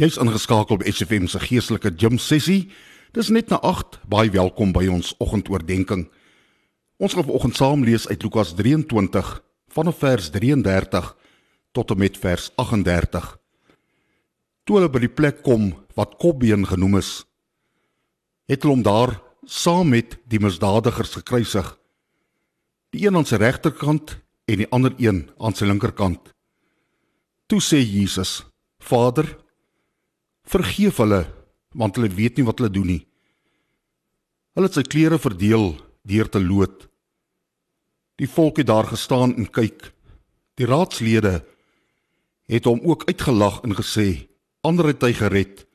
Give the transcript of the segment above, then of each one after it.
Jy's ingeskakel by SFM se geestelike gym sessie. Dis net na 8. Baie welkom by ons oggendoordenkings. Ons gaan vanoggend saam lees uit Lukas 23 vanaf vers 33 tot en met vers 38. Toe hulle by die plek kom wat Kopbeen genoem is, het hulle hom daar saam met die misdadigers gekruisig. Die een aan sy regterkant en die ander een aan sy linkerkant. Toe sê Jesus: Vader, Vergeef hulle want hulle weet nie wat hulle doen nie. Hulle het sy klere verdeel deur te loot. Die volk het daar gestaan en kyk. Die raadslede het hom ook uitgelag en gesê: "Ander het hy gered.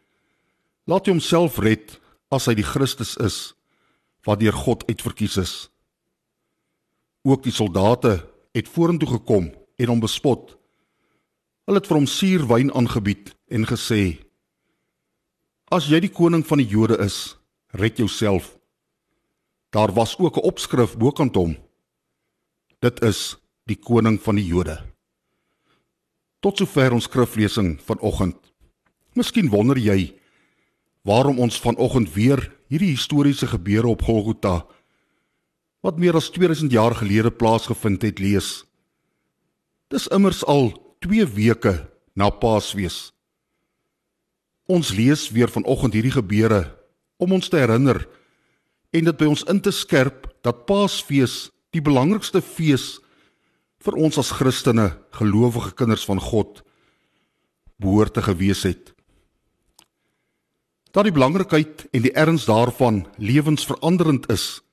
Laat hy homself red as hy die Christus is wat deur God uitverkies is." Ook die soldate het vorentoe gekom en hom bespot. Hulle het vir hom suurwyn aangebied en gesê: As jy die koning van die Jode is, red jouself. Daar was ook 'n opskrif bokant hom. Dit is die koning van die Jode. Tot sover ons skriflesing vanoggend. Miskien wonder jy waarom ons vanoggend weer hierdie historiese gebeure op Golgotha wat meer as 2000 jaar gelede plaasgevind het lees. Dis immers al 2 weke na Paasfees. Ons lees weer vanoggend hierdie gebeure om ons te herinner en dit by ons in te skerp dat Paasfees die belangrikste fees vir ons as Christene, gelowige kinders van God, behoort te gewees het. Dat die belangrikheid en die erns daarvan lewensveranderend is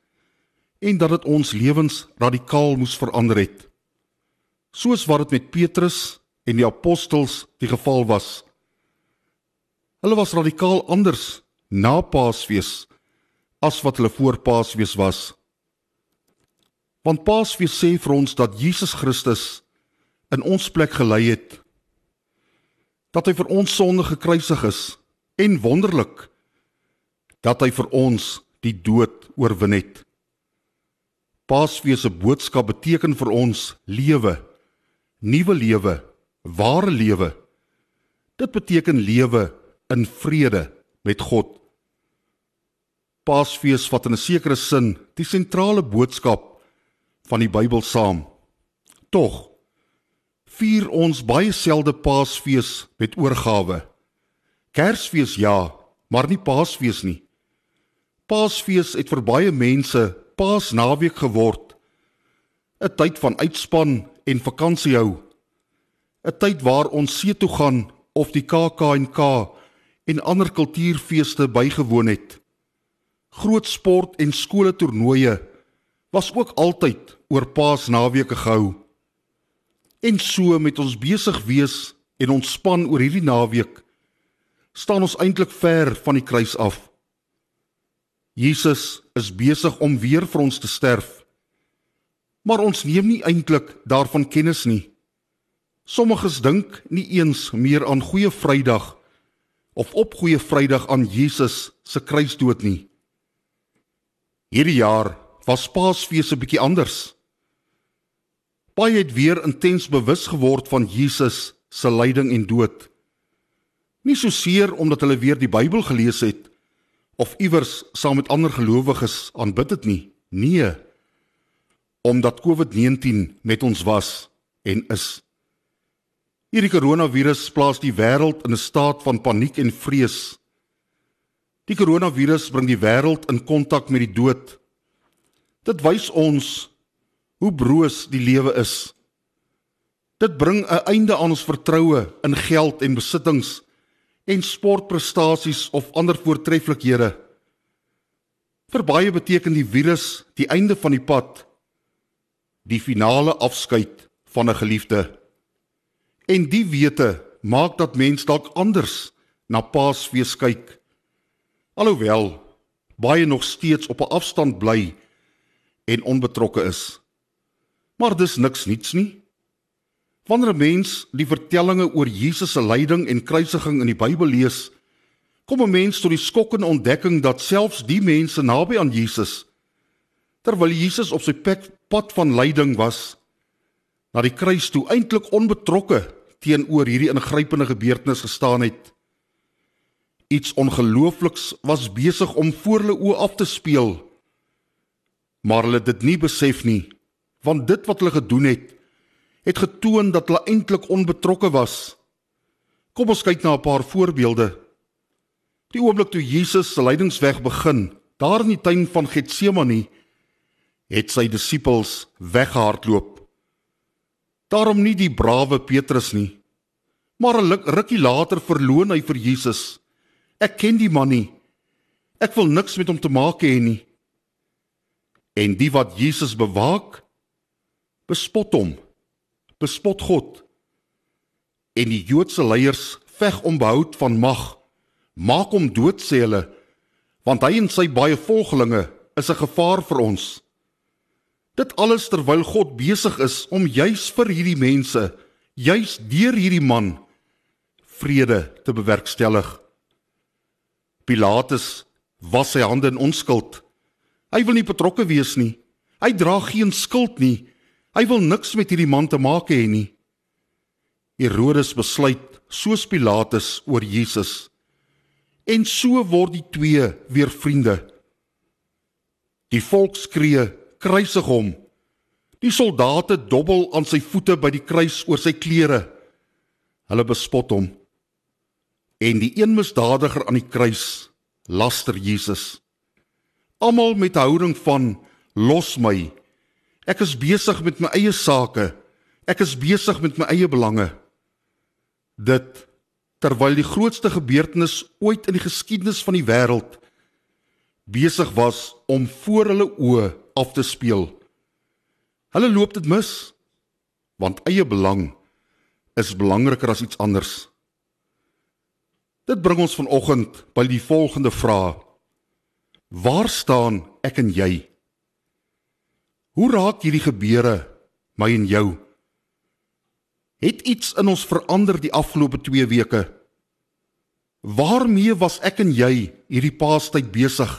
en dat dit ons lewens radikaal moes verander het. Soos wat dit met Petrus en die apostels die geval was. Hulle was radikaal anders na Paasfees as wat hulle voor Paasfees was. Want Paasfees sê vir ons dat Jesus Christus in ons plek gelei het. Dat hy vir ons sonde gekruisig is en wonderlik dat hy vir ons die dood oorwin het. Paasfees se boodskap beteken vir ons lewe, nuwe lewe, ware lewe. Dit beteken lewe in vrede met God. Paasfees vat in 'n sekere sin die sentrale boodskap van die Bybel saam. Tog vier ons baie selde Paasfees met oorgawe. Kersfees ja, maar nie Paasfees nie. Paasfees het vir baie mense Paasnaweek geword. 'n Tyd van uitspan en vakansie hou. 'n Tyd waar ons see toe gaan of die KAK&K en ander kultuurfeeste bygewoon het. Groot sport en skole toernooie was ook altyd oor Paasnaweke gehou. En so met ons besig wees en ontspan oor hierdie naweek staan ons eintlik ver van die kruis af. Jesus is besig om weer vir ons te sterf. Maar ons neem nie eintlik daarvan kennis nie. Sommiges dink nie eens meer aan Goeie Vrydag of op Goeie Vrydag aan Jesus se kruisdood nie. Hierdie jaar was Paasfees 'n bietjie anders. Baie het weer intens bewus geword van Jesus se lyding en dood. Nie so seer omdat hulle weer die Bybel gelees het of iewers saam met ander gelowiges aanbid het nie. Nee. Omdat COVID-19 met ons was en is. Hierdie koronavirus plaas die wêreld in 'n staat van paniek en vrees. Die koronavirus bring die wêreld in kontak met die dood. Dit wys ons hoe broos die lewe is. Dit bring 'n einde aan ons vertroue in geld en besittings en sportprestasies of ander voortreffelikhede. Vir baie beteken die virus die einde van die pad, die finale afskeid van 'n geliefde. En die wete maak dat mens dalk anders na Paasfees kyk. Alhoewel baie nog steeds op 'n afstand bly en onbetrokke is. Maar dis niks niets nie. Wanneer 'n mens die vertellinge oor Jesus se lyding en kruisiging in die Bybel lees, kom 'n mens tot die skokkende ontdekking dat selfs die mense naby aan Jesus terwyl Jesus op sy pad van lyding was, na die kruis toe eintlik onbetrokke teenoor hierdie ingrypende gebeurtenis gestaan het. iets ongeloofliks was besig om voor hulle oë af te speel. Maar hulle het dit nie besef nie, want dit wat hulle gedoen het, het getoon dat hulle eintlik onbetrokke was. Kom ons kyk na 'n paar voorbeelde. Die oomblik toe Jesus se lydingsweg begin, daar in die tuin van Getsemane, het sy disippels weggehardloop. Daarom nie die brawe Petrus nie, maar 'n rukkie later verloon hy vir Jesus. Ek ken die man nie. Ek wil niks met hom te maak hê nie. En die wat Jesus bewaak, bespot hom. Bespot God. En die Joodse leiers veg om behoud van mag. Maak hom dood sê hulle, want hy en sy baie volgelinge is 'n gevaar vir ons. Dit alles terwyl God besig is om juis vir hierdie mense, juis deur hierdie man vrede te bewerkstellig. Pilatus was sy hande in onskuld. Hy wil nie betrokke wees nie. Hy dra geen skuld nie. Hy wil niks met hierdie man te maak hê nie. Herodes besluit soos Pilatus oor Jesus. En so word die twee weer vriende. Die volk skree kruisig hom. Die soldate dobbel aan sy voete by die kruis oor sy klere. Hulle bespot hom. En die een misdadiger aan die kruis laster Jesus. Almal met houding van los my. Ek is besig met my eie sake. Ek is besig met my eie belange. Dit terwyl die grootste gebeurtenis ooit in die geskiedenis van die wêreld besig was om voor hulle oë af te speel. Hulle loop dit mis want eie belang is belangriker as iets anders. Dit bring ons vanoggend by die volgende vraag. Waar staan ek en jy? Hoe raak hierdie gebeure my en jou? Het iets in ons verander die afgelope 2 weke? Waarmee was ek en jy hierdie paastyd besig?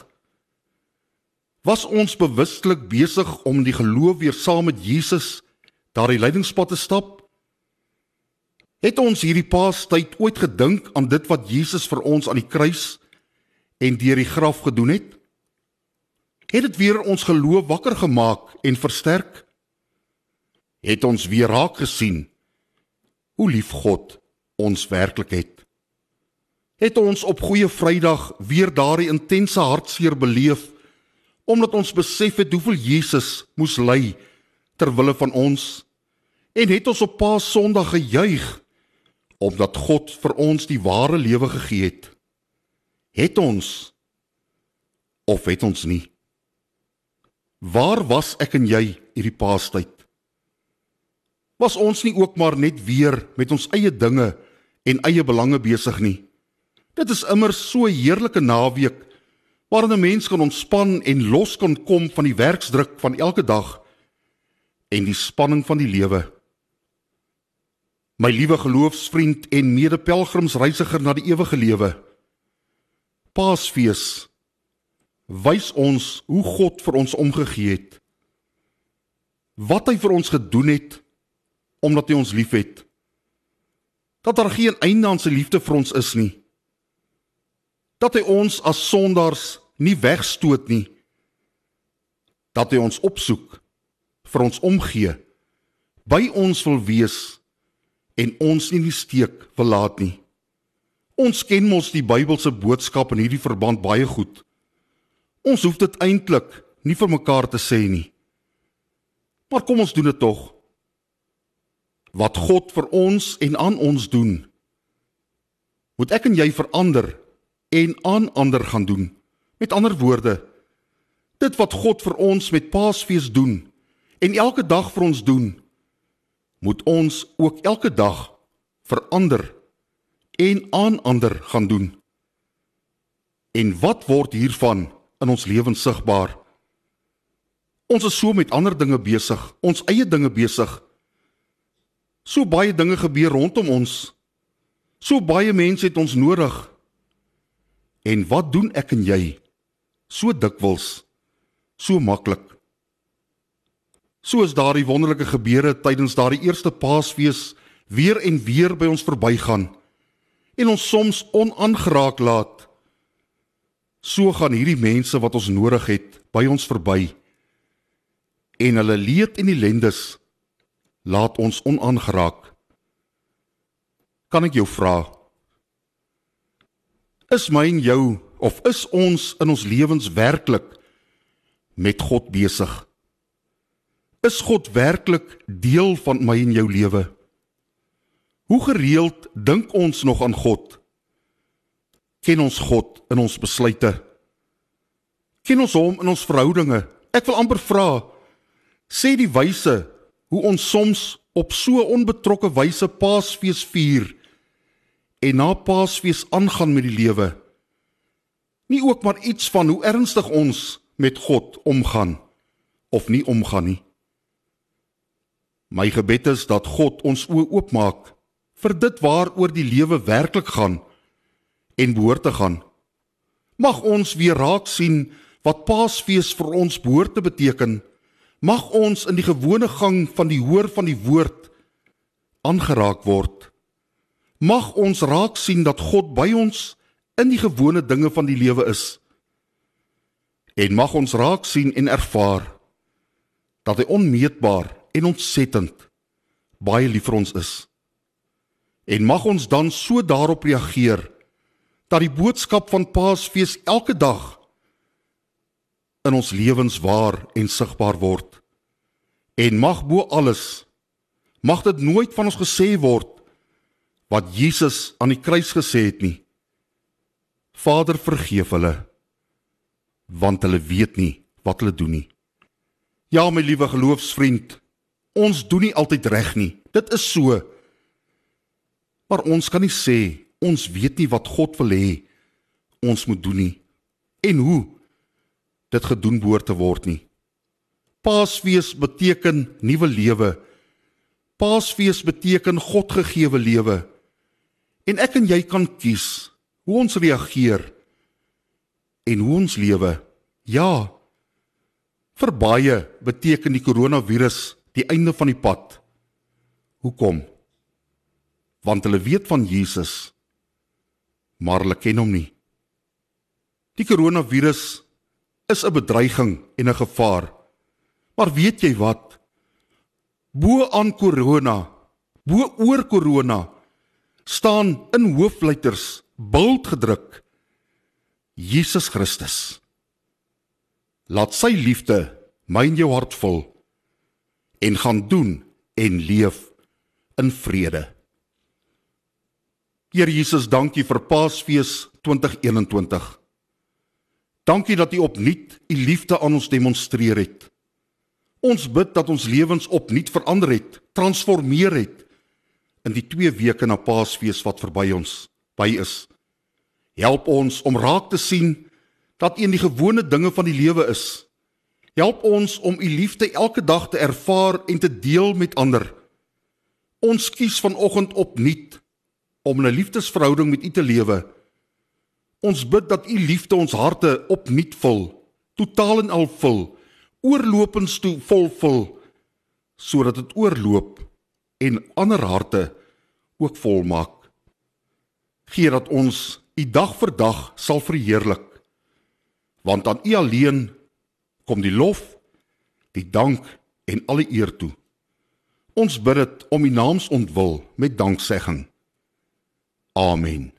Was ons bewustelik besig om die geloof weer saam met Jesus daardie lydingspad te stap? Het ons hierdie Paastyd ooit gedink aan dit wat Jesus vir ons aan die kruis en deur die graf gedoen het? Het dit weer ons geloof wakker gemaak en versterk? Het ons weer raak gesien hoe lief God ons werklik het? Het ons op Goeie Vrydag weer daardie intense hartseer beleef omdat ons besef het hoeveel Jesus moes ly ter wille van ons. En het ons op Paas Sondag gejuig omdat God vir ons die ware lewe gegee het. Het ons of het ons nie? Waar was ek en jy hierdie paastyd? Was ons nie ook maar net weer met ons eie dinge en eie belange besig nie? Dit is immer so 'n heerlike naweek waarin 'n mens kan ontspan en los kan kom van die werksdruk van elke dag en die spanning van die lewe. My liewe geloofsvriend en mede-pelgrimsreisiger na die ewige lewe. Paasfees wys ons hoe God vir ons omgegee het. Wat hy vir ons gedoen het omdat hy ons liefhet. Dat daar geen einde aan sy liefde vir ons is nie. Dat hy ons as sondaars nie wegstoot nie dat hy ons opsoek vir ons omgee by ons wil wees en ons nie in die steek wil laat nie. Ons ken mos die Bybelse boodskap in hierdie verband baie goed. Ons hoef dit eintlik nie vir mekaar te sê nie. Maar kom ons doen dit tog wat God vir ons en aan ons doen moet ek en jy verander en aan ander gaan doen Met ander woorde, dit wat God vir ons met Paasfees doen en elke dag vir ons doen, moet ons ook elke dag verander en aan ander gaan doen. En wat word hiervan in ons lewens sigbaar? Ons is so met ander dinge besig, ons eie dinge besig. So baie dinge gebeur rondom ons. So baie mense het ons nodig. En wat doen ek en jy? So dikwels so maklik soos daardie wonderlike gebeure tydens daardie eerste Paasfees weer en weer by ons verbygaan en ons soms onaangeraak laat. So gaan hierdie mense wat ons nodig het by ons verby. En hulle leed en ellendes laat ons onaangeraak. Kan ek jou vra? Is my en jou of is ons in ons lewens werklik met God besig? Is God werklik deel van my en jou lewe? Hoe gereeld dink ons nog aan God? Ken ons God in ons besluite? Ken ons hom in ons verhoudinge? Ek wil amper vra, sê die wyse hoe ons soms op so onbetrokke wyse Paasfees vier en na Paasfees aangaan met die lewe. Nie ook maar iets van hoe ernstig ons met God omgaan of nie omgaan nie. My gebed is dat God ons oë oopmaak vir dit waaroor die lewe werklik gaan en behoort te gaan. Mag ons weer raak sien wat Paasfees vir ons behoort te beteken. Mag ons in die gewone gang van die hoor van die woord aangeraak word. Mag ons raak sien dat God by ons in die gewone dinge van die lewe is. En mag ons raak sien en ervaar dat hy onmeetbaar en ontsettend baie lief vir ons is. En mag ons dan so daarop reageer dat die boodskap van Paasfees elke dag in ons lewens waar en sigbaar word. En mag bo alles mag dit nooit van ons gesê word wat Jesus aan die kruis gesê het nie. Vader vergeef hulle want hulle weet nie wat hulle doen nie. Ja my liewe geloofsvriend, ons doen nie altyd reg nie. Dit is so. Maar ons kan nie sê ons weet nie wat God wil hê ons moet doen nie en hoe dit gedoen behoort te word nie. Paasfees beteken nuwe lewe. Paasfees beteken Godgegewe lewe. En ek en jy kan kies hoe ons reageer en hoe ons lewe. Ja. Vir baie beteken die koronavirus die einde van die pad. Hoekom? want hulle weet van Jesus maar hulle ken hom nie. Die koronavirus is 'n bedreiging en 'n gevaar. Maar weet jy wat? Bo aan korona, bo oor korona staan in hoofletters bult gedruk Jesus Christus. Laat sy liefde my in jou hart vul en gaan doen en leef in vrede. Here Jesus, dankie vir Paasfees 2021. Dankie dat U opnuut U liefde aan ons demonstreer het. Ons bid dat ons lewens opnuut verander het, transformeer het in die 2 weke na Paasfees wat verby ons by is. Help ons om raak te sien dat U in die gewone dinge van die lewe is. Help ons om U liefde elke dag te ervaar en te deel met ander. Ons kies vanoggend opnuut om 'n liefdesverhouding met U te lewe. Ons bid dat U liefde ons harte opnuut vul, totaal en al vul, oorlopends toe vol vul, sodat dit oorloop en ander harte ook vol maak. Gee dat ons U dag vir dag sal verheerlik. Want aan U alleen kom die lof, die dank en alle eer toe. Ons bid dit om U naams ontwil met danksegging. Amen.